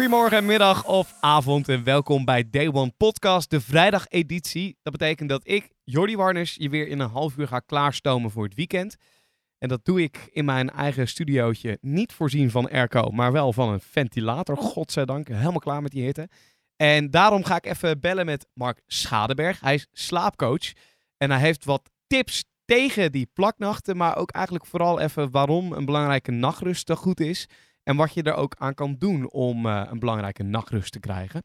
Goedemorgen, middag of avond en welkom bij Day One Podcast, de vrijdageditie. Dat betekent dat ik, Jordi Warners, je weer in een half uur ga klaarstomen voor het weekend. En dat doe ik in mijn eigen studiootje, niet voorzien van airco, maar wel van een ventilator, godzijdank. Helemaal klaar met die hitte. En daarom ga ik even bellen met Mark Schadeberg. Hij is slaapcoach en hij heeft wat tips tegen die plaknachten, maar ook eigenlijk vooral even waarom een belangrijke nachtrust goed is. En wat je er ook aan kan doen om eh, een belangrijke nachtrust te krijgen.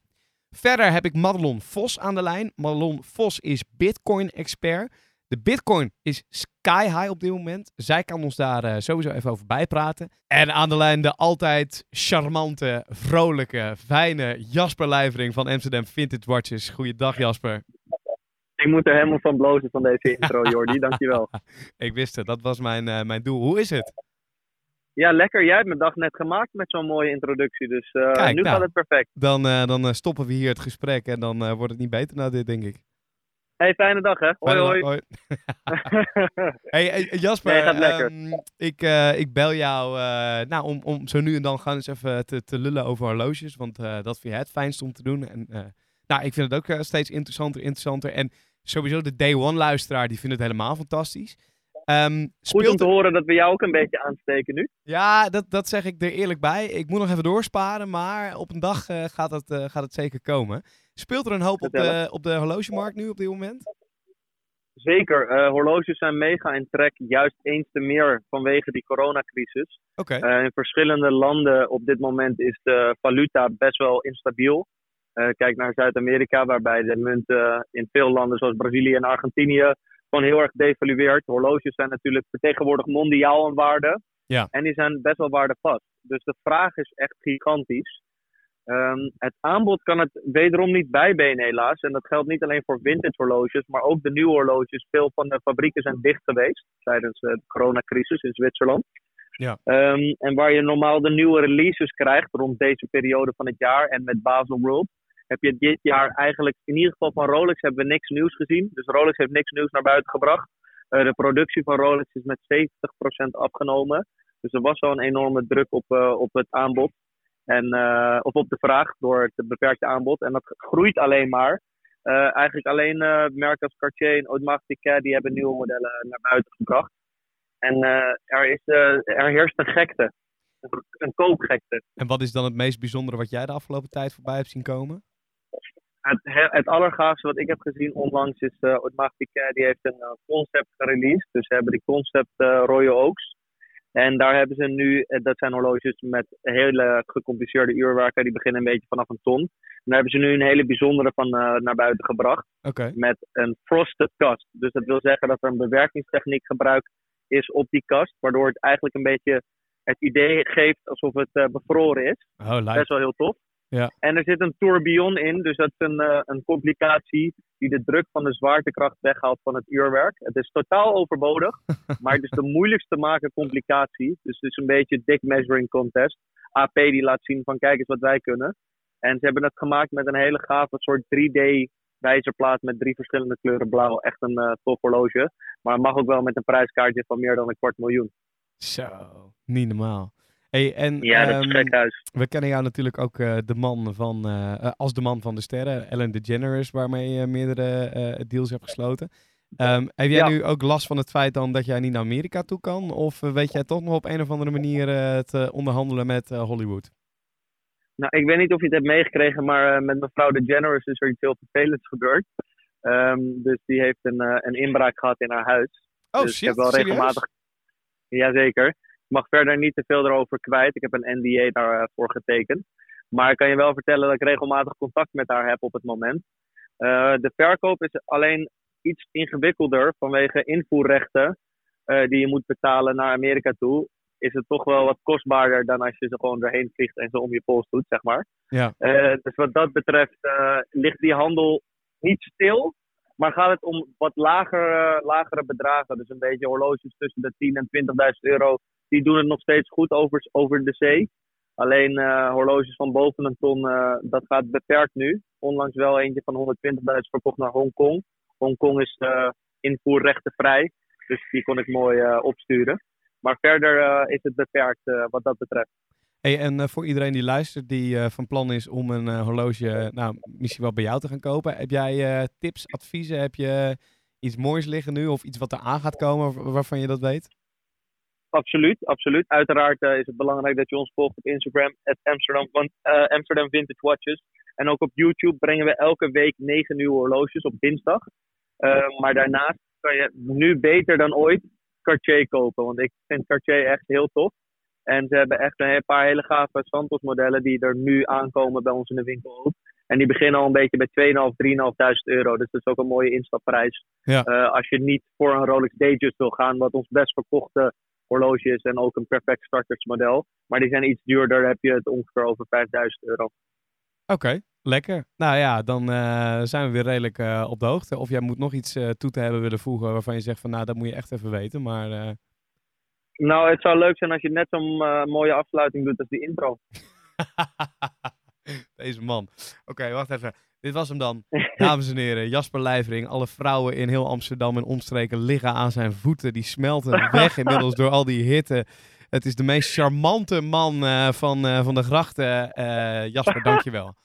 Verder heb ik Madelon Vos aan de lijn. Madelon Vos is Bitcoin-expert. De Bitcoin is sky high op dit moment. Zij kan ons daar eh, sowieso even over bijpraten. En aan de lijn de altijd charmante, vrolijke, fijne Jasper Lijvering van Amsterdam Vintage Watches. Goeiedag Jasper. Ik moet er helemaal van blozen van deze intro, Jordi. Dankjewel. Ik wist het, dat was mijn, eh, mijn doel. Hoe is het? Ja, lekker. Jij hebt mijn dag net gemaakt met zo'n mooie introductie. Dus eh, Kijk, nu nou. gaat het perfect. Dan, eh, dan eh, stoppen we hier het gesprek en dan wordt het niet beter na dit, denk ik. Hey, fijne dag hè. Hoi hoi. Hey, Jasper, Nee, gaat lekker. ehm, ik, ik bel jou nou, om, om zo nu en dan gaan eens even te, te lullen over horloges. Want dat vind jij het fijnst om te doen. En nou, ik vind het ook steeds interessanter, interessanter. En sowieso de Day One luisteraar, die vindt het helemaal fantastisch. Ehm, Goed om te horen dat we jou ook een beetje aansteken nu. Ja, dat, dat zeg ik er eerlijk bij. Ik moet nog even doorsparen, maar op een dag eh, gaat, het, eh, gaat het zeker komen. Speelt er een hoop op de, op de horlogemarkt nu op dit moment? Zeker. eh, horloges zijn mega in trek. Juist eens te meer vanwege die coronacrisis. Oké. In verschillende landen op dit moment is de valuta best wel instabiel. Kijk naar Zuid-Amerika, waarbij de munt eh, in veel landen zoals Brazilië en Argentinië gewoon heel erg devalueert. Horloges zijn natuurlijk vertegenwoordigd mondiaal een waarde. Ja. En die zijn best wel waardevast. Dus de vraag is echt gigantisch. Ehm, het aanbod kan het wederom niet bijbenen helaas. En dat geldt niet alleen voor vintage horloges, maar ook de nieuwe horloges. Veel van de fabrieken zijn dicht geweest tijdens de coronacrisis in Zwitserland. Ja. Ehm, en waar je normaal de nieuwe releases krijgt rond deze periode van het jaar en met Basel World, heb je dit jaar eigenlijk, in ieder geval van Rolex, hebben we niks nieuws gezien. Dus Rolex heeft niks nieuws naar buiten gebracht. Eh, de productie van Rolex is met 70% afgenomen. Dus er was wel een enorme druk op, eh, op het aanbod. En, eh, of op de vraag door het beperkte aanbod. En dat groeit alleen maar. Eigenlijk alleen merken als Cartier en Audemars Piguet die hebben nieuwe modellen naar buiten gebracht. En er, is, er heerst een gekte. Een koopgekte. En wat is dan het meest bijzondere wat jij de afgelopen tijd voorbij hebt zien komen? Het, he- het allergaafste wat ik heb gezien onlangs is uh. Die heeft een eh, concept gereleased. Dus ze hebben die concept eh, Royal Oaks. En daar hebben ze nu, dat zijn horloges met hele gecompliceerde uurwerken. Die beginnen een beetje vanaf een ton. En daar hebben ze nu een hele bijzondere van naar buiten gebracht. Met een frosted kast. Dus dat wil zeggen dat er een bewerkingstechniek gebruikt is op die kast. Waardoor het eigenlijk een beetje het idee geeft alsof het bevroren is. Oh. Best wel heel tof. Ja. En er zit een tourbillon in, dus dat is een, eh, een complicatie die de druk van de zwaartekracht weghaalt van het uurwerk. Het is totaal overbodig, maar het is de moeilijkst te maken complicatie. Dus het is een beetje dick measuring contest. AP die laat zien van kijk eens wat wij kunnen. En ze hebben het gemaakt met een hele gave soort 3D wijzerplaat met drie verschillende kleuren blauw. Echt een eh tof horloge. Maar het mag ook wel met een prijskaartje van meer dan een kwart miljoen. Zo, niet normaal. Hey, en, Ja, dat is ehm, huis. We kennen jou natuurlijk ook eh, de man van, eh, eh, als de man van de sterren, Ellen DeGeneres, waarmee je meerdere deals hebt gesloten. Ehm, heb jij Ja. nu ook last van het feit dan dat jij niet naar Amerika toe kan? Of weet jij toch nog op een of andere manier te onderhandelen met Hollywood? Nou, ik weet niet of je het hebt meegekregen, maar met mevrouw DeGeneres is er iets heel vervelends gebeurd. Ehm, dus die heeft een, een inbraak gehad in haar huis. Oh dus shit, ik heb wel serieus? regelmatig. Jazeker. Ik mag verder niet te veel erover kwijt. Ik heb een NDA daarvoor getekend. Maar ik kan je wel vertellen dat ik regelmatig contact met haar heb op het moment. Eh, de verkoop is alleen iets ingewikkelder vanwege invoerrechten eh, die je moet betalen naar Amerika toe. Is het toch wel wat kostbaarder dan als je ze gewoon erheen vliegt en ze om je pols doet, zeg maar. Ja. Eh, dus wat dat betreft ligt die handel niet stil. Maar gaat het om wat lagere, lagere bedragen, dus een beetje horloges tussen de 10 en 20.000 euro, die doen het nog steeds goed over, over de zee. Alleen uh, horloges van boven een ton, uh, dat gaat beperkt nu. Onlangs wel eentje van 120.000 verkocht naar Hongkong. Hongkong is uh, invoerrechtenvrij, dus die kon ik mooi opsturen. Maar verder is het beperkt wat dat betreft. Hey, en voor iedereen die luistert, die van plan is om een horloge, nou, misschien wel bij jou te gaan kopen. Heb jij tips, adviezen? Heb je iets moois liggen nu of iets wat er aan gaat komen waarvan je dat weet? Absoluut, absoluut. Uiteraard uh, is het belangrijk dat je ons volgt op Instagram, at Amsterdam, uh, Amsterdam Vintage Watches. En ook op YouTube brengen we elke week negen nieuwe horloges op dinsdag. Uh, maar daarnaast kan je nu beter dan ooit Cartier kopen. Want ik vind Cartier echt heel tof. En ze hebben echt een paar hele gave Santos modellen die er nu aankomen bij ons in de winkel ook. En die beginnen al een beetje bij 2.500, 3.500 euro. Dus dat is ook een mooie instapprijs. Ja. als je niet voor een Rolex Datejust wil gaan, wat ons best verkochte horloges en ook een perfect starters model. Maar die zijn iets duurder, heb je het ongeveer over 5000 euro. Oké, lekker. Nou ja, dan uh, zijn we weer redelijk uh, op de hoogte. Of jij moet nog iets uh, toe te hebben willen voegen waarvan je zegt van nou, dat moet je echt even weten. Maar, Nou, het zou leuk zijn als je net zo'n mooie afsluiting doet als die intro. Deze man. Oké, wacht even. Dit was hem dan. Dames en heren, Jasper Lijvering. Alle vrouwen in heel Amsterdam en omstreken liggen aan zijn voeten. Die smelten weg inmiddels door al die hitte. Het is de meest charmante man uh, van, uh, van de grachten. Uh, Jasper, dankjewel.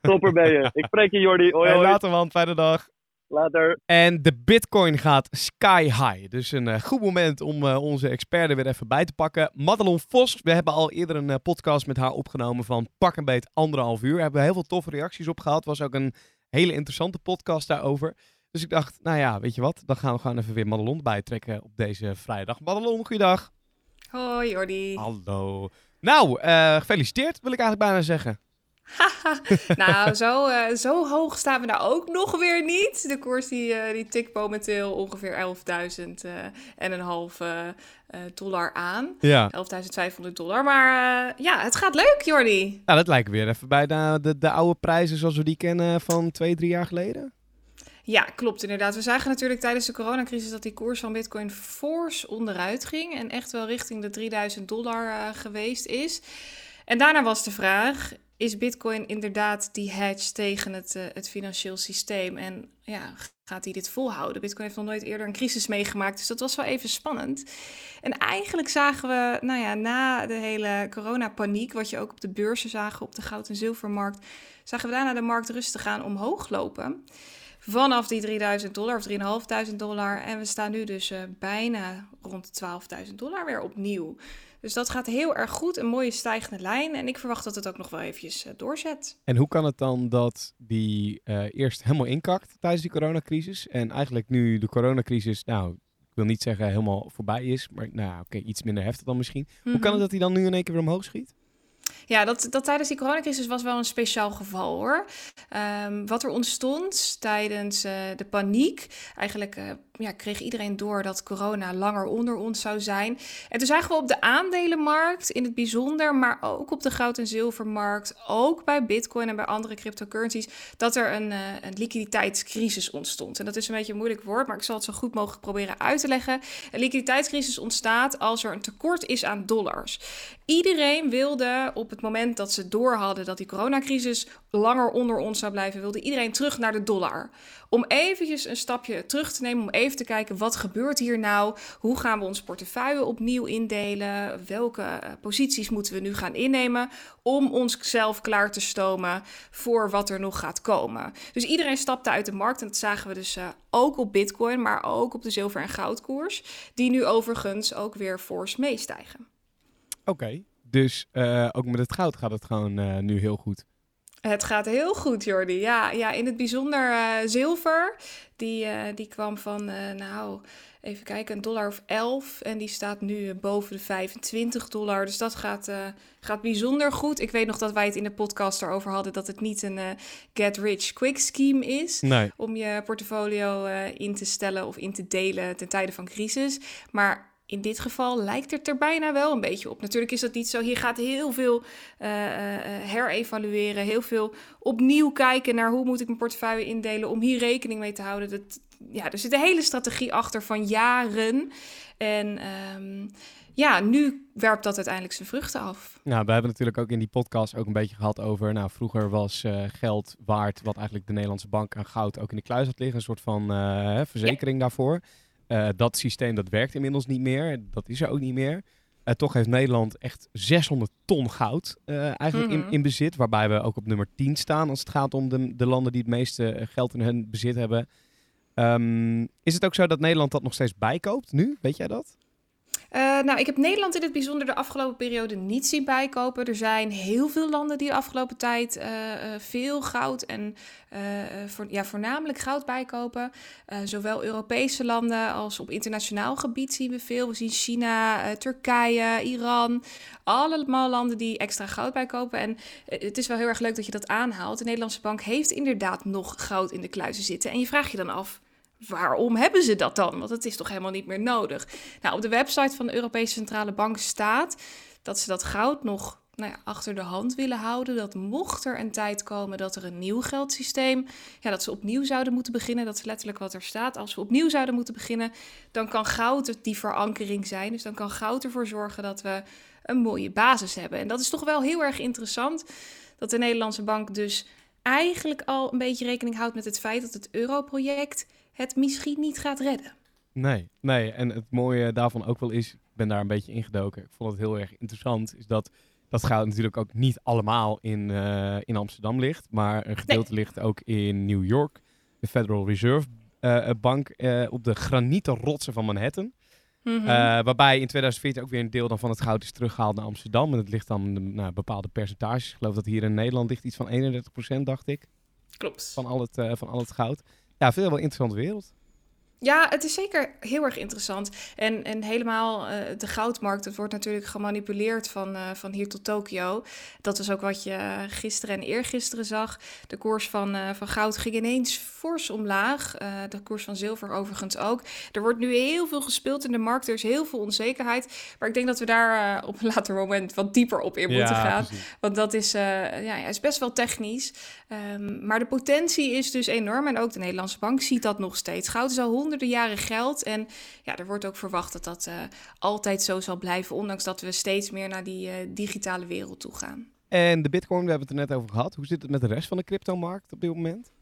Topper ben je. Ik spreek je, Jordi. Hoi, hoi. Later, man. Fijne dag. Later. En de bitcoin gaat sky high. Dus een uh, goed moment om uh, onze expert er weer even bij te pakken. Madelon Vos, we hebben al eerder een uh, podcast met haar opgenomen van pak een beet anderhalf uur. Daar hebben we heel veel toffe reacties op gehad. Was ook een hele interessante podcast daarover. Dus ik dacht, nou ja, weet je wat? Dan gaan we gewoon even weer Madelon bijtrekken op deze vrijdag. Madelon, goeiedag. Hoi Jordi. Hallo. Nou, gefeliciteerd wil ik eigenlijk bijna zeggen. Nou, zo, uh, zo hoog staan we nou ook nog weer niet. De koers die, uh, die tikt momenteel ongeveer 11.000 uh, en een half dollar aan. Ja. 11.500 dollar. Maar ja, het gaat leuk, Jordi. Nou, dat lijkt weer even bij de, de, de oude prijzen zoals we die kennen van twee, drie jaar geleden. Ja, klopt inderdaad. We zagen natuurlijk tijdens de coronacrisis dat die koers van Bitcoin fors onderuit ging en echt wel richting de 3000 dollar geweest is. En daarna was de vraag: is Bitcoin inderdaad die hedge tegen het, uh, het financieel systeem? En ja, gaat hij dit volhouden? Bitcoin heeft nog nooit eerder een crisis meegemaakt, dus dat was wel even spannend. En eigenlijk zagen we, nou ja, na de hele coronapaniek, wat je ook op de beurzen zagen, op de goud- en zilvermarkt, zagen we daarna de markt rustig gaan omhoog lopen. Vanaf die 3000 dollar of 3.500 dollar. En we staan nu dus uh, bijna rond de 12.000 dollar weer opnieuw. Dus dat gaat heel erg goed, een mooie stijgende lijn. En ik verwacht dat het ook nog wel eventjes uh, doorzet. En hoe kan het dan dat die uh, eerst helemaal inkakt tijdens die coronacrisis? En eigenlijk nu de coronacrisis, nou, ik wil niet zeggen helemaal voorbij is, maar nou, oké, iets minder heftig dan misschien. Mm -hmm. Hoe kan het dat hij dan nu in één keer weer omhoog schiet? Ja, dat, dat tijdens die coronacrisis was wel een speciaal geval hoor. Um, wat er ontstond tijdens uh, de paniek, eigenlijk uh, ja, kreeg iedereen door dat corona langer onder ons zou zijn. En zagen we op de aandelenmarkt in het bijzonder, maar ook op de goud- en zilvermarkt, ook bij Bitcoin en bij andere cryptocurrencies, dat er een, uh, een liquiditeitscrisis ontstond. En dat is een beetje een moeilijk woord, maar ik zal het zo goed mogelijk proberen uit te leggen. Een liquiditeitscrisis ontstaat als er een tekort is aan dollars. Iedereen wilde op het moment dat ze door hadden dat die coronacrisis langer onder ons zou blijven, wilde iedereen terug naar de dollar. Om eventjes een stapje terug te nemen, om even te kijken wat gebeurt hier nou? Hoe gaan we ons portefeuille opnieuw indelen? Welke uh, posities moeten we nu gaan innemen om onszelf klaar te stomen voor wat er nog gaat komen? Dus iedereen stapte uit de markt en dat zagen we dus uh, ook op Bitcoin, maar ook op de zilver- en goudkoers, die nu overigens ook weer fors meestijgen. Oké, dus uh, ook met het goud gaat het gewoon nu heel goed. Het gaat heel goed, Jordi. Ja, ja in het bijzonder uh, zilver. Die, die kwam van, nou, even kijken, een dollar of 11. En die staat nu boven de 25 dollar. Dus dat gaat, gaat bijzonder goed. Ik weet nog dat wij het in de podcast erover hadden dat het niet een get rich quick scheme is. Nee. Om je portfolio in te stellen of in te delen ten tijde van crisis. Maar in dit geval lijkt het er bijna wel een beetje op. Natuurlijk is dat niet zo. Hier gaat heel veel uh, herevalueren, heel veel opnieuw kijken naar hoe moet ik mijn portefeuille indelen om hier rekening mee te houden. Dat, ja, er zit een hele strategie achter van jaren. En um, ja, nu werpt dat uiteindelijk zijn vruchten af. Nou, we hebben natuurlijk ook in die podcast ook een beetje gehad over, nou, vroeger was uh, geld waard wat eigenlijk de Nederlandse bank aan goud ook in de kluis had liggen, een soort van uh, verzekering daarvoor. Uh, dat systeem dat werkt inmiddels niet meer, dat is er ook niet meer. toch heeft Nederland echt 600 ton goud eigenlijk in, Mhm. in bezit, waarbij we ook op nummer 10 staan als het gaat om de, de landen die het meeste geld in hun bezit hebben. Um, is het ook zo dat Nederland dat nog steeds bijkoopt nu? Weet jij dat? Uh, nou, ik heb Nederland in het bijzonder de afgelopen periode niet zien bijkopen. Er zijn heel veel landen die de afgelopen tijd uh, uh, veel goud en voor, ja, voornamelijk goud bijkopen. zowel Europese landen als op internationaal gebied zien we veel. We zien China, Turkije, Iran. Allemaal landen die extra goud bijkopen. En het is wel heel erg leuk dat je dat aanhaalt. De Nederlandse bank heeft inderdaad nog goud in de kluizen zitten. En je vraagt je dan af waarom hebben ze dat dan? Want het is toch helemaal niet meer nodig. Nou, op de website van de Europese Centrale Bank staat dat ze dat goud nog nou ja, achter de hand willen houden. Dat mocht er een tijd komen dat er een nieuw geldsysteem, ja, dat ze opnieuw zouden moeten beginnen. Dat is letterlijk wat er staat. Als we opnieuw zouden moeten beginnen, dan kan goud die verankering zijn. Dus dan kan goud ervoor zorgen dat we een mooie basis hebben. En dat is toch wel heel erg interessant dat de Nederlandse bank dus eigenlijk al een beetje rekening houdt met het feit dat het europroject het misschien niet gaat redden. Nee, nee. En het mooie daarvan ook wel is, ik ben daar een beetje ingedoken. Ik vond het heel erg interessant, is dat dat goud natuurlijk ook niet allemaal in, uh, in Amsterdam ligt, maar een gedeelte nee. ligt ook in New York, de Federal Reserve uh, Bank, uh, op de granieten rotsen van Manhattan. Mm -hmm. waarbij in 2014 ook weer een deel dan van het goud is teruggehaald naar Amsterdam. En het ligt dan nou, bepaalde percentages. Ik geloof dat hier in Nederland ligt iets van 31% dacht ik. Klopt. Van al het, van al het goud. Ja, veel wel een interessante wereld. Ja, het is zeker heel erg interessant. En, en helemaal uh, de goudmarkt, het wordt natuurlijk gemanipuleerd van, uh, van hier tot Tokio. Dat is ook wat je gisteren en eergisteren zag. De koers van, uh, van goud ging ineens fors omlaag. de koers van zilver overigens ook. Er wordt nu heel veel gespeeld in de markt. Er is heel veel onzekerheid. Maar ik denk dat we daar op een later moment wat dieper op in moeten gaan. Precies. Want dat is, ja, is best wel technisch. Um, maar de potentie is dus enorm. En ook de Nederlandse bank ziet dat nog steeds. Goud is al honderden jaren geld. En ja, er wordt ook verwacht dat dat uh, altijd zo zal blijven. Ondanks dat we steeds meer naar die uh, digitale wereld toe gaan. En de bitcoin, we hebben het er net over gehad. Hoe zit het met de rest van de cryptomarkt op dit moment?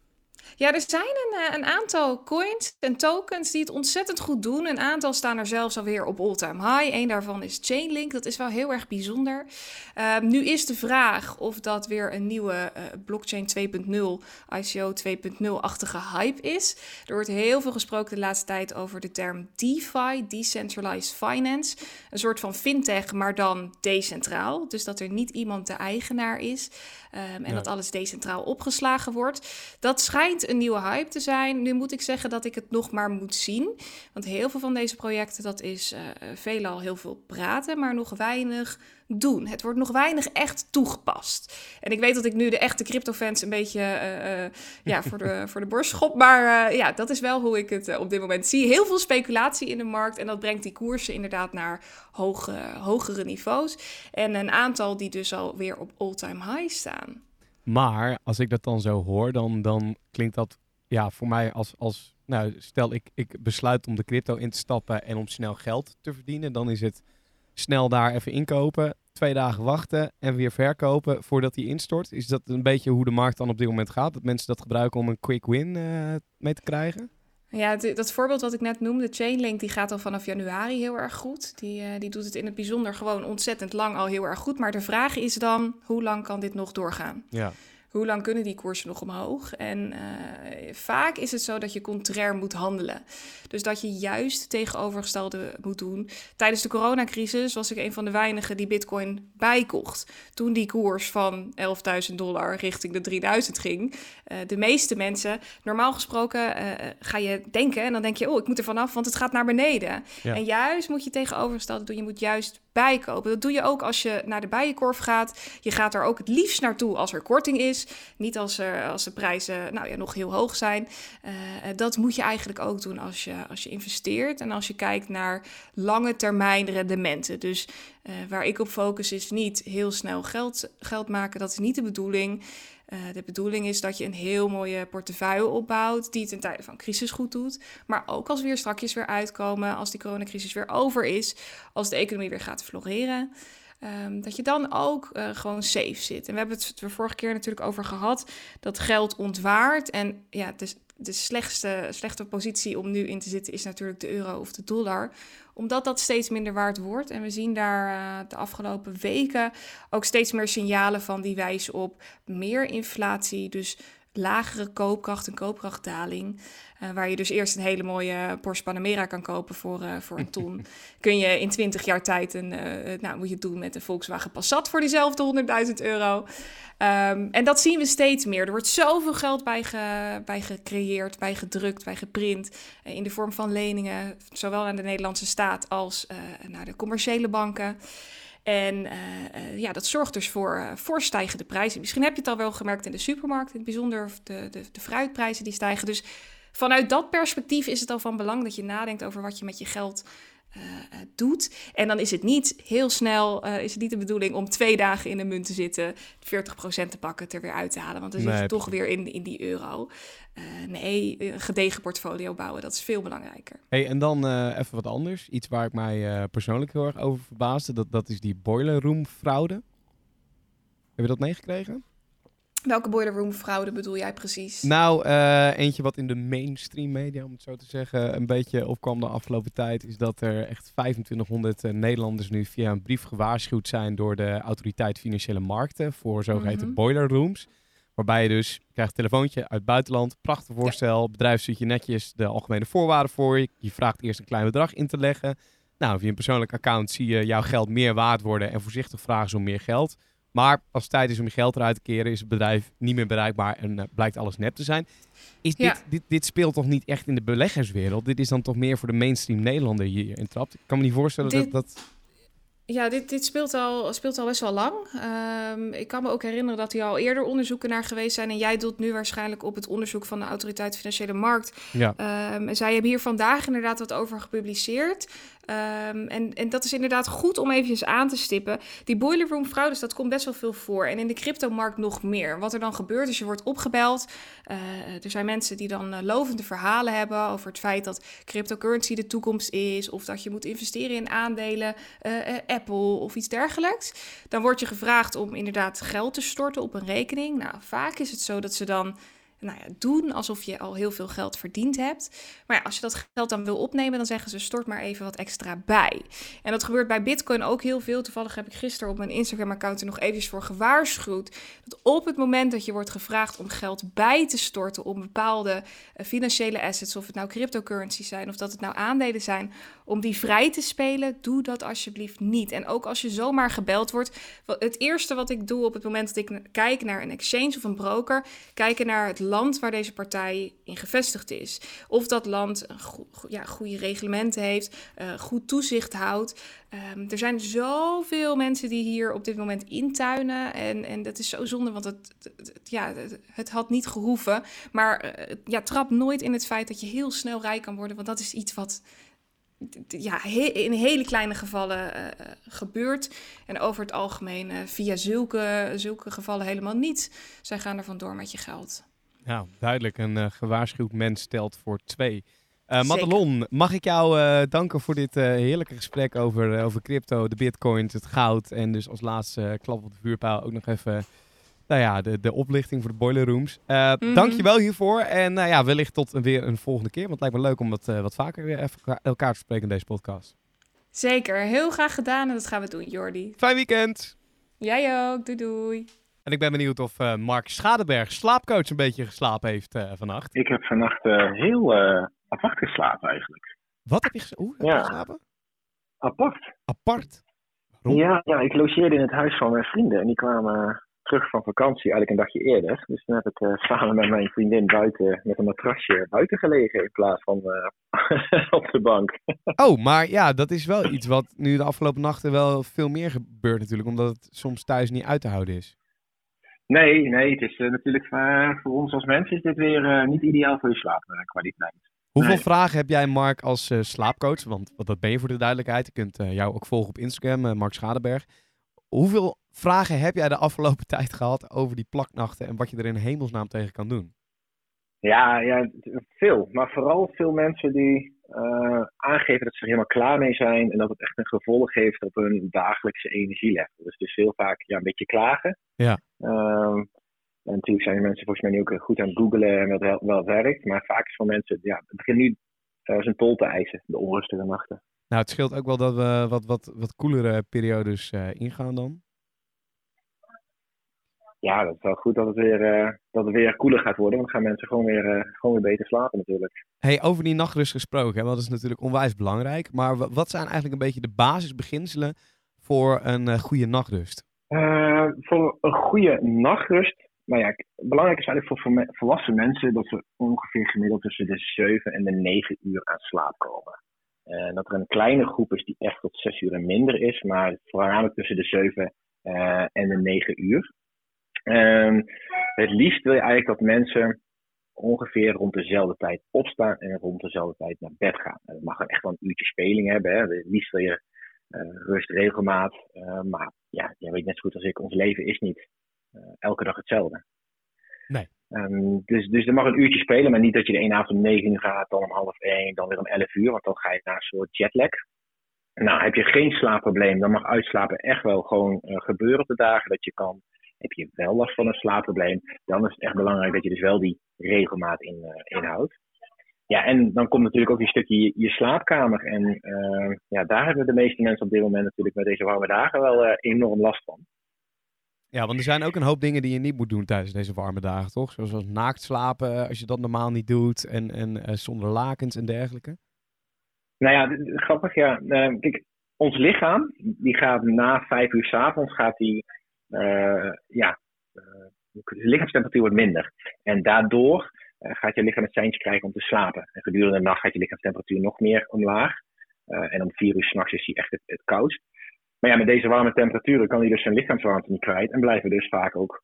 Ja, er zijn een, uh, een, aantal coins en tokens die het ontzettend goed doen. Een aantal staan er zelfs alweer op all-time high. Eén daarvan is Chainlink. Dat is wel heel erg bijzonder. Uh, nu is de vraag of dat weer een nieuwe uh, blockchain 2.0, ICO 2.0-achtige hype is. Er wordt heel veel gesproken de laatste tijd over de term DeFi, Decentralized Finance. Een soort van fintech, maar dan decentraal. Dus dat er niet iemand de eigenaar is. Um, en ja. dat alles decentraal opgeslagen wordt. Dat schijnt een nieuwe hype te zijn. Nu moet ik zeggen dat ik het nog maar moet zien. Want heel veel van deze projecten, dat is uh, veelal heel veel praten, maar nog weinig doen. Het wordt nog weinig echt toegepast. En ik weet dat ik nu de echte crypto-fans een beetje uh, uh, ja, voor, de, voor de borst schop. Maar ja, dat is wel hoe ik het op dit moment zie. Heel veel speculatie in de markt. En dat brengt die koersen inderdaad naar hoge, hogere niveaus. En een aantal die dus alweer op all-time high staan. Maar als ik dat dan zo hoor, dan, dan klinkt dat ja, voor mij als... als nou, stel ik, ik besluit om de crypto in te stappen en om snel geld te verdienen. Dan is het snel daar even inkopen, twee dagen wachten en weer verkopen voordat hij instort. Is dat een beetje hoe de markt dan op dit moment gaat? Dat mensen dat gebruiken om een quick win uh, mee te krijgen? Ja, dat voorbeeld wat ik net noemde, Chainlink, die gaat al vanaf januari heel erg goed. Die, uh, die doet het in het bijzonder gewoon ontzettend lang al heel erg goed. Maar de vraag is dan, hoe lang kan dit nog doorgaan? Ja. Hoe lang kunnen die koersen nog omhoog? En uh, vaak is het zo dat je contrair moet handelen. Dus dat je juist tegenovergestelde moet doen. Tijdens de coronacrisis was ik een van de weinigen die bitcoin bijkocht. Toen die koers van 11.000 dollar richting de 3.000 ging. Uh, de meeste mensen, normaal gesproken uh, ga je denken en dan denk je... oh, ik moet er vanaf, want het gaat naar beneden. Ja. En juist moet je tegenovergestelde doen. Je moet juist bijkopen. Dat doe je ook als je naar de bijenkorf gaat. Je gaat er ook het liefst naartoe als er korting is. Niet als, er, als de prijzen nou ja, nog heel hoog zijn. Uh, dat moet je eigenlijk ook doen als je, als je investeert. En als je kijkt naar lange termijn rendementen. Dus waar ik op focus is niet heel snel geld, geld maken. Dat is niet de bedoeling. Uh, de bedoeling is dat je een heel mooie portefeuille opbouwt, die het in tijden van crisis goed doet. Maar ook als we weer strakjes weer uitkomen, als die coronacrisis weer over is, als de economie weer gaat floreren. Um, dat je dan ook uh, gewoon safe zit. En we hebben het er vorige keer natuurlijk over gehad dat geld ontwaart. En ja, de, de slechtste, slechte positie om nu in te zitten is natuurlijk de euro of de dollar omdat dat steeds minder waard wordt. En we zien daar uh, de afgelopen weken ook steeds meer signalen van die wijzen op meer inflatie. Dus lagere koopkracht en koopkrachtdaling. Uh, waar je dus eerst een hele mooie Porsche Panamera kan kopen voor, uh, voor een ton. Kun je in 20 jaar tijd een, uh, nou moet je het doen met een Volkswagen Passat voor diezelfde 100.000 euro. Um, en dat zien we steeds meer. Er wordt zoveel geld bij, ge, bij gecreëerd, bij gedrukt, bij geprint. in de vorm van leningen, zowel aan de Nederlandse staat als naar de commerciële banken. En uh, uh, ja, dat zorgt dus voor, uh, voor stijgende prijzen. Misschien heb je het al wel gemerkt in de supermarkt, in het bijzonder de, de, de fruitprijzen die stijgen. Dus vanuit dat perspectief is het al van belang dat je nadenkt over wat je met je geld doet. En dan is het niet heel snel, is het niet de bedoeling om twee dagen in de munt te zitten, 40% te pakken, het er weer uit te halen. Want dan zit je toch weer in, in die euro. Uh, nee, een gedegen portfolio bouwen, dat is veel belangrijker. Hey, en dan even wat anders. Iets waar ik mij persoonlijk heel erg over verbaasde. Dat, dat is die boiler room fraude. Heb je dat meegekregen? Welke boiler room fraude bedoel jij precies? Nou, eentje wat in de mainstream media, om het zo te zeggen, een beetje opkwam de afgelopen tijd. Is dat er echt 2500 Nederlanders nu via een brief gewaarschuwd zijn door de autoriteit Financiële Markten voor zogeheten mm -hmm. boiler rooms. Waarbij je dus krijgt een telefoontje uit het buitenland. Prachtig voorstel. Ja. Bedrijf stuurt je netjes de algemene voorwaarden voor je. Je vraagt eerst een klein bedrag in te leggen. Nou, via een persoonlijk account zie je jouw geld meer waard worden. En voorzichtig vragen ze om meer geld. Maar als het tijd is om je geld eruit te keren, is het bedrijf niet meer bereikbaar en uh, blijkt alles nep te zijn. Is ja. dit, dit, dit speelt toch niet echt in de beleggerswereld? Dit is dan toch meer voor de mainstream Nederlander hier in trapt? Ik kan me niet voorstellen dit... dat... dat ja, dit, dit speelt, al, speelt al best wel lang. Um, ik kan me ook herinneren dat hier al eerder onderzoeken naar geweest zijn. En jij doet nu waarschijnlijk op het onderzoek van de Autoriteit Financiële Markt. Ja. Um, zij hebben hier vandaag inderdaad wat over gepubliceerd. Um, en, en dat is inderdaad goed om eventjes aan te stippen. Die boiler room fraudes, dat komt best wel veel voor. En in de cryptomarkt nog meer. Wat er dan gebeurt is, je wordt opgebeld. Uh, er zijn mensen die dan uh, lovende verhalen hebben over het feit dat cryptocurrency de toekomst is. Of dat je moet investeren in aandelen, uh, Apple of iets dergelijks. Dan word je gevraagd om inderdaad geld te storten op een rekening. Nou, vaak is het zo dat ze dan nou ja, doen alsof je al heel veel geld verdiend hebt. Maar als je dat geld dan wil opnemen, dan zeggen ze stort maar even wat extra bij. En dat gebeurt bij Bitcoin ook heel veel. Toevallig heb ik gisteren op mijn Instagram-account er nog eventjes voor gewaarschuwd. Op het moment dat je wordt gevraagd om geld bij te storten om bepaalde financiële assets, of het nou cryptocurrencies zijn of dat het nou aandelen zijn, om die vrij te spelen, doe dat alsjeblieft niet. En ook als je zomaar gebeld wordt, het eerste wat ik doe op het moment dat ik kijk naar een exchange of een broker, kijken naar het land waar deze partij in gevestigd is. Of dat land go ja, goede reglementen heeft, uh, goed toezicht houdt. Um, er zijn zoveel mensen die hier op dit moment intuinen. En, en dat is zo zonde, want het, ja, het, had niet gehoeven. Maar uh, ja, trap nooit in het feit dat je heel snel rijk kan worden. Want dat is iets wat ja, in hele kleine gevallen uh, gebeurt. En over het algemeen via zulke, zulke gevallen helemaal niet. Zij gaan er vandoor met je geld. Ja, duidelijk. Een gewaarschuwd mens stelt voor twee. Uh, Madelon, mag ik jou uh, danken voor dit heerlijke gesprek over, over crypto, de bitcoins, het goud. En dus als laatste klap op de vuurpijl ook nog even nou ja, de, de oplichting voor de boiler rooms. Mm -hmm. Dank je wel hiervoor. En nou ja, wellicht tot weer een volgende keer. Want het lijkt me leuk om dat uh, wat vaker weer even elkaar te spreken in deze podcast. Zeker, heel graag gedaan en dat gaan we doen, Jordi. Fijn weekend. Jij ook, doei doei. En ik ben benieuwd of uh, Mark Schadeberg, slaapcoach, een beetje geslapen heeft uh, vannacht. Ik heb vannacht uh, heel apart geslapen eigenlijk. Wat heb je, ge Hoe, heb je geslapen? Apart. Apart? Waarom? Ja, ja, ik logeerde in het huis van mijn vrienden en die kwamen terug van vakantie, eigenlijk een dagje eerder. Dus toen heb ik eh, samen met mijn vriendin buiten met een matrasje buiten gelegen in plaats van eh, op de bank. Oh, maar ja, dat is wel iets wat nu de afgelopen nachten wel veel meer gebeurt natuurlijk, omdat het soms thuis niet uit te houden is. Nee, nee, het is eh, natuurlijk voor, voor ons als mensen is dit weer eh, niet ideaal voor je slaapkwaliteit. Hoeveel Nee. vragen heb jij, Mark, als eh, slaapcoach? Want wat dat ben je voor de duidelijkheid. Je kunt eh, jou ook volgen op Instagram, eh, Mark Schadeberg. Hoeveel vragen heb jij de afgelopen tijd gehad over die plaknachten en wat je er in hemelsnaam tegen kan doen? Ja, ja, veel. Maar vooral veel mensen die eh, aangeven dat ze er helemaal klaar mee zijn en dat het echt een gevolg heeft op hun dagelijkse energielevel. Dus is heel vaak ja, een beetje klagen. Ja. Ehm, en natuurlijk zijn mensen volgens mij nu ook goed aan het googlen en wat wel, wel werkt. Maar vaak is voor mensen, ja, het begint nu eh, zijn tol te eisen, de onrustige nachten. Nou, het scheelt ook wel dat we wat, wat, wat koelere periodes eh, ingaan dan. Ja, dat is wel goed dat het weer, eh, dat het weer koeler gaat worden. Want dan gaan mensen gewoon weer, eh, gewoon weer beter slapen natuurlijk. Hey, over die nachtrust gesproken, hè, dat is natuurlijk onwijs belangrijk. Maar wa- wat zijn eigenlijk een beetje de basisbeginselen voor een eh, goede nachtrust? Voor een goede nachtrust. Nou ja, belangrijk is eigenlijk voor, volwassen mensen dat ze ongeveer gemiddeld tussen de 7 en de 9 uur aan slaap komen. En dat er een kleine groep is die echt tot 6 uur en minder is, maar voornamelijk tussen de 7 eh, en de 9 uur. Ehm, het liefst wil je eigenlijk dat mensen ongeveer rond dezelfde tijd opstaan en rond dezelfde tijd naar bed gaan. En dat mag echt wel een uurtje speling hebben. Hè. Het liefst wil je eh, rust, regelmaat. eh, maar ja, je weet net zo goed als ik, ons leven is niet eh, elke dag hetzelfde. Nee. Ehm, dus, dus er mag een uurtje spelen, maar niet dat je de ene avond om 9 uur gaat, dan om half 1, dan weer om 11 uur, want dan ga je naar een soort jetlag. Nou, heb je geen slaapprobleem, dan mag uitslapen echt wel gewoon gebeuren op de dagen dat je kan. Heb je wel last van een slaapprobleem, dan is het echt belangrijk dat je dus wel die regelmaat in, eh, inhoudt. Ja, en dan komt natuurlijk ook een stukje je, je slaapkamer. En eh, ja, daar hebben de meeste mensen op dit moment natuurlijk met deze warme dagen wel eh, enorm last van. Ja, want er zijn ook een hoop dingen die je niet moet doen tijdens deze warme dagen, toch? Zoals als naakt slapen, als je dat normaal niet doet. En, en zonder lakens en dergelijke. Nou ja, grappig ja. Kijk, ons lichaam, die gaat na vijf uur 's avonds, gaat die, ja, eh, de lichaamstemperatuur wordt minder. En daardoor eh, gaat je lichaam het seintje krijgen om te slapen. En gedurende de nacht gaat je lichaamstemperatuur nog meer omlaag. Eh, en om vier uur s'nachts is hij echt het, het koudst. Maar ja, met deze warme temperaturen kan hij dus zijn lichaamswarmte niet kwijt. En blijven we dus vaak ook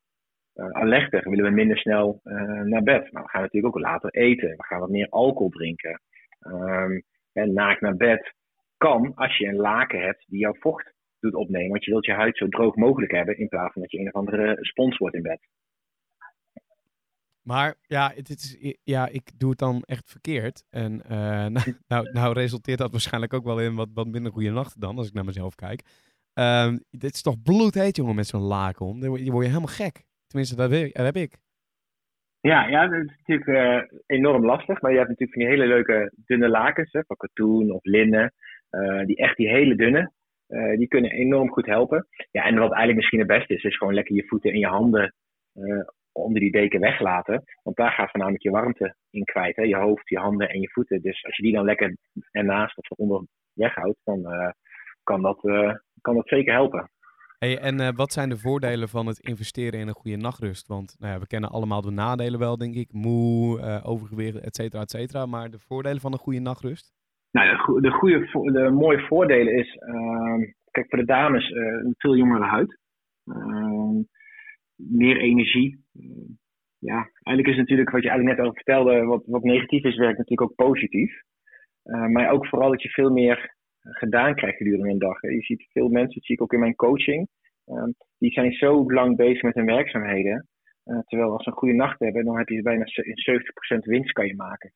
eh alerter. Willen we minder snel eh, naar bed. Maar we gaan natuurlijk ook later eten. We gaan wat meer alcohol drinken. Ehm, en naakt naar bed kan als je een laken hebt die jouw vocht doet opnemen. Want je wilt je huid zo droog mogelijk hebben in plaats van dat je een of andere spons wordt in bed. Maar ja, het is, ja, ik doe het dan echt verkeerd. En eh, nou, nou, nou resulteert dat waarschijnlijk ook wel in wat, wat minder goede nachten dan, als ik naar mezelf kijk. Ehm, dit is toch bloedheet, jongen, met zo'n laken om. Dan word je, word je helemaal gek. Tenminste, dat, ik- dat heb ik. Ja, ja, dat is natuurlijk eh, enorm lastig. Maar je hebt natuurlijk van die hele leuke dunne lakens, hè, van katoen of linnen. eh, die echt die hele dunne, eh, die kunnen enorm goed helpen. Ja, en wat eigenlijk misschien het beste is, is gewoon lekker je voeten en je handen eh, onder die deken weglaten. Want daar gaat voornamelijk je warmte in kwijt. Hè? Je hoofd, je handen en je voeten. Dus als je die dan lekker ernaast of eronder weghoudt, dan eh, kan, dat, kan dat zeker helpen. Hey, en wat zijn de voordelen van het investeren in een goede nachtrust? Want nou ja, we kennen allemaal de nadelen wel, denk ik. Moe, overgewicht, et cetera, et cetera. Maar de voordelen van een goede nachtrust? Nou, de, goe- de, goede, de mooie voordelen is, ehm, kijk voor de dames, eh, een veel jongere huid. Ehm, meer energie. Ehm, ja, eigenlijk is natuurlijk wat je eigenlijk net al vertelde, wat, wat negatief is, werkt natuurlijk ook positief. Eh, maar ook vooral dat je veel meer gedaan krijgt gedurende een dag. Je ziet veel mensen, dat zie ik ook in mijn coaching, ehm, die zijn zo lang bezig met hun werkzaamheden. Eh, terwijl als ze een goede nacht hebben, dan heb je bijna ze- 70% winst kan je maken.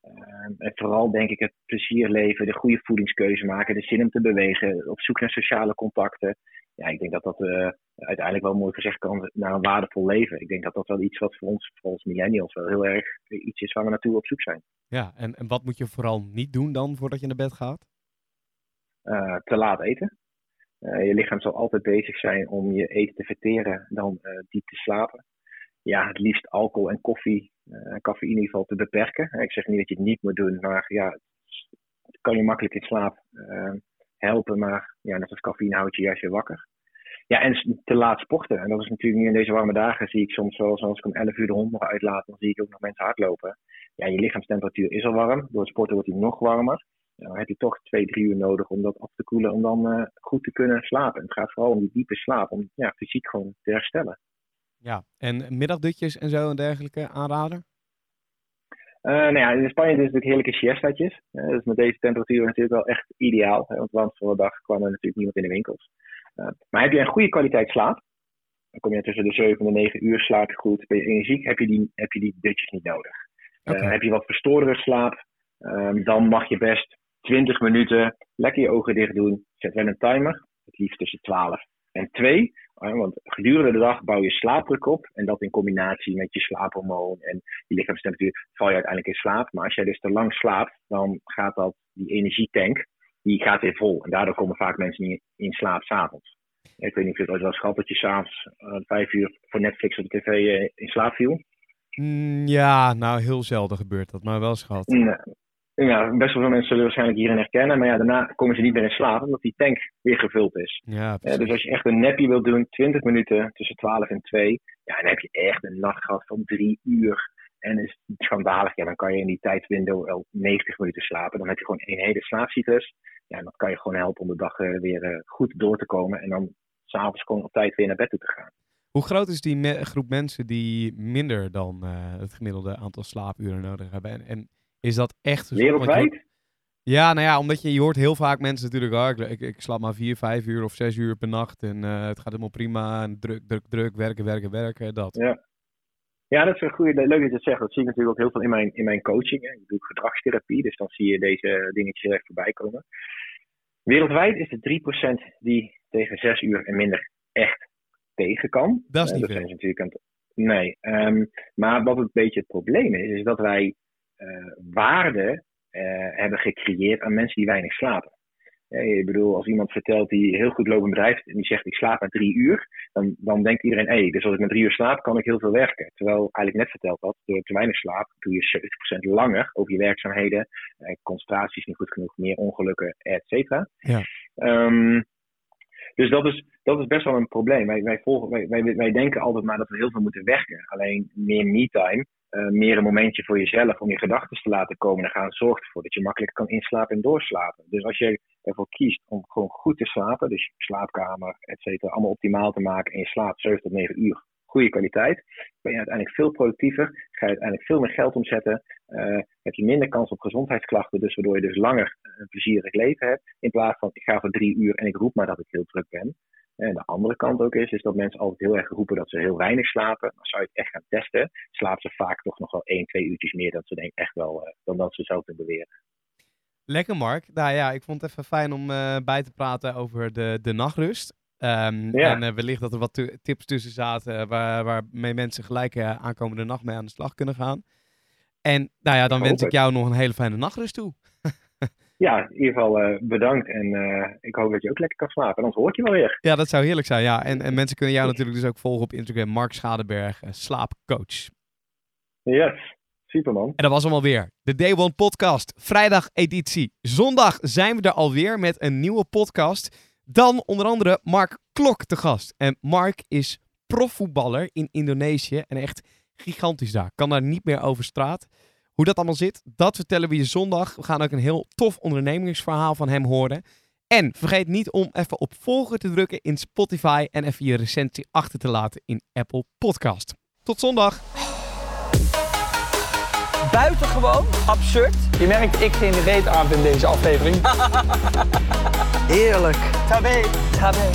Ehm, en vooral denk ik het plezier leven, de goede voedingskeuze maken, de zin om te bewegen, op zoek naar sociale contacten. Ja, ik denk dat dat eh, uiteindelijk wel mooi gezegd kan naar een waardevol leven. Ik denk dat dat wel iets wat voor ons, voor ons millennials, wel heel erg iets is waar we naartoe op zoek zijn. Ja, en, en wat moet je vooral niet doen dan voordat je naar bed gaat? Eh, te laat eten. Eh, je lichaam zal altijd bezig zijn om je eten te verteren dan eh, diep te slapen. Ja, het liefst alcohol en koffie, eh cafeïne in ieder geval te beperken. Ik zeg niet dat je het niet moet doen, maar ja, het kan je makkelijk in slaap eh, helpen. Maar ja, net als cafeïne houdt je juist weer wakker. ja, en te laat sporten. En dat is natuurlijk nu in deze warme dagen, zie ik soms wel, als ik om 11 uur de hond nog uitlaat, dan zie ik ook nog mensen hardlopen. Ja, je lichaamstemperatuur is al warm. Door het sporten wordt hij nog warmer. Dan heb je toch twee, drie uur nodig om dat af te koelen, om dan uh, goed te kunnen slapen. Het gaat vooral om die diepe slaap, om ja, fysiek gewoon te herstellen. Ja, en middagdutjes en zo en dergelijke aanrader? Uh, nou ja, in Spanje is het natuurlijk heerlijke siestaatjes. Uh, dus met deze temperatuur natuurlijk wel echt ideaal. Hè, want want voor de dag kwam er natuurlijk niemand in de winkels. Uh, maar heb je een goede kwaliteit slaap, dan kom je tussen de 7 en de 9 uur slaap goed. Ben je energiek, heb je die, heb je die dutjes niet nodig. Okay. heb je wat verstoordere slaap, um, dan mag je best 20 minuten lekker je ogen dicht doen. Zet wel een timer, het liefst tussen 12 en 2. Want gedurende de dag bouw je slaapdruk op. En dat in combinatie met je slaaphormoon en je lichaamstemperatuur val je uiteindelijk in slaap. Maar als jij dus te lang slaapt, dan gaat dat, die energietank, die gaat weer vol. En daardoor komen vaak mensen niet in slaap s'avonds. Ik weet niet of je het ooit wel eens gehad dat je s'avonds uh, vijf uur voor Netflix op de tv uh, in slaap viel. Mm, ja, nou heel zelden gebeurt dat, maar wel eens gehad. Nee, ja, best wel veel mensen zullen waarschijnlijk hierin herkennen. Maar ja, daarna komen ze niet meer in slaap, omdat die tank weer gevuld is. Ja, uh, dus als je echt een nappie wilt doen, 20 minuten tussen 12 en 2, ja, dan heb je echt een nacht gehad van 3 uur. En is het schandalig. Ja, dan kan je in die tijdswindow wel 90 minuten slapen. Dan heb je gewoon een hele slaapcyclus. Ja, en dat kan je gewoon helpen om de dag uh, weer uh, goed door te komen. En dan s'avonds gewoon op tijd weer naar bed toe te gaan. Hoe groot is die me groep mensen die minder dan het gemiddelde aantal slaapuren nodig hebben? En, en is dat echt... Wereldwijd? Ja, nou ja, omdat je, je hoort heel vaak mensen natuurlijk, oh, ik, ik, slaap maar vier, vijf uur of zes uur per nacht en uh, het gaat helemaal prima en druk, druk, druk, werken, werken, werken, dat. Ja, ja dat is een goede, leuk dat je het zegt. Dat zie ik natuurlijk ook heel veel in mijn, in mijn coaching. Hè. Ik doe gedragstherapie, dus dan zie je deze dingetjes echt voorbij komen. Wereldwijd is het 3% die tegen zes uur en minder echt tegen kan. Dat is niet uh, dat is natuurlijk Nee, um, maar wat een beetje het probleem is, is dat wij waarde uh, hebben gecreëerd aan mensen die weinig slapen. Ik bedoel, als iemand vertelt die heel goed lopend bedrijf en die zegt ik slaap maar drie uur, dan, dan denkt iedereen, hé, hey, dus als ik maar drie uur slaap, kan ik heel veel werken. Terwijl eigenlijk net verteld had, door te weinig slaap doe je 70% langer over je werkzaamheden, uh, concentratie is niet goed genoeg, meer ongelukken, et cetera. Ja. Um, dus dat is, dat is best wel een probleem. Wij, wij, volgen, wij, wij, wij denken altijd maar dat we heel veel moeten werken. Alleen meer me-time uh, meer een momentje voor jezelf om je gedachten te laten komen en gaan zorgt ervoor dat je makkelijk kan inslapen en doorslapen. Dus als je ervoor kiest om gewoon goed te slapen, dus je slaapkamer, et cetera, allemaal optimaal te maken en je slaapt 7 tot 9 uur, goede kwaliteit, ben je uiteindelijk veel productiever, ga je uiteindelijk veel meer geld omzetten, uh, heb je minder kans op gezondheidsklachten, dus waardoor je dus langer een plezierig leven hebt, in plaats van ik ga voor drie uur en ik roep maar dat ik heel druk ben. En de andere kant ook is, is dat mensen altijd heel erg roepen dat ze heel weinig slapen. Maar zou je het echt gaan testen, slapen ze vaak toch nog wel 1, 2 uurtjes meer dan ze denk echt wel, uh, dan dat ze zelf kunnen beweren. Lekker Mark. Nou ja, ik vond het even fijn om uh, bij te praten over de, de nachtrust. Um, ja. En uh, wellicht dat er wat tips tussen zaten waar, waarmee mensen gelijk aankomende nacht mee aan de slag kunnen gaan. En nou ja, dan Ik wens ik jou nog een hele fijne nachtrust toe. Ja, in ieder geval uh, bedankt en uh, ik hoop dat je ook lekker kan slapen. En anders hoort je wel weer. Ja, dat zou heerlijk zijn. Ja. En, en mensen kunnen jou natuurlijk dus ook volgen op Instagram, Mark Schadeberg, uh, slaapcoach. Yes, superman. En dat was hem alweer. De Day One podcast, vrijdag editie. Zondag zijn we er alweer met een nieuwe podcast. Dan onder andere Mark Klok te gast. En Mark is profvoetballer in Indonesië en echt gigantisch daar. Kan daar niet meer over straat. Hoe dat allemaal zit, dat vertellen we je zondag. We gaan ook een heel tof ondernemingsverhaal van hem horen. En vergeet niet om even op volgen te drukken in Spotify en even je recensie achter te laten in Apple Podcast. Tot zondag! Buitengewoon absurd. Je merkt, ik geen reet aan in deze aflevering. Heerlijk. Tabé. Tabé.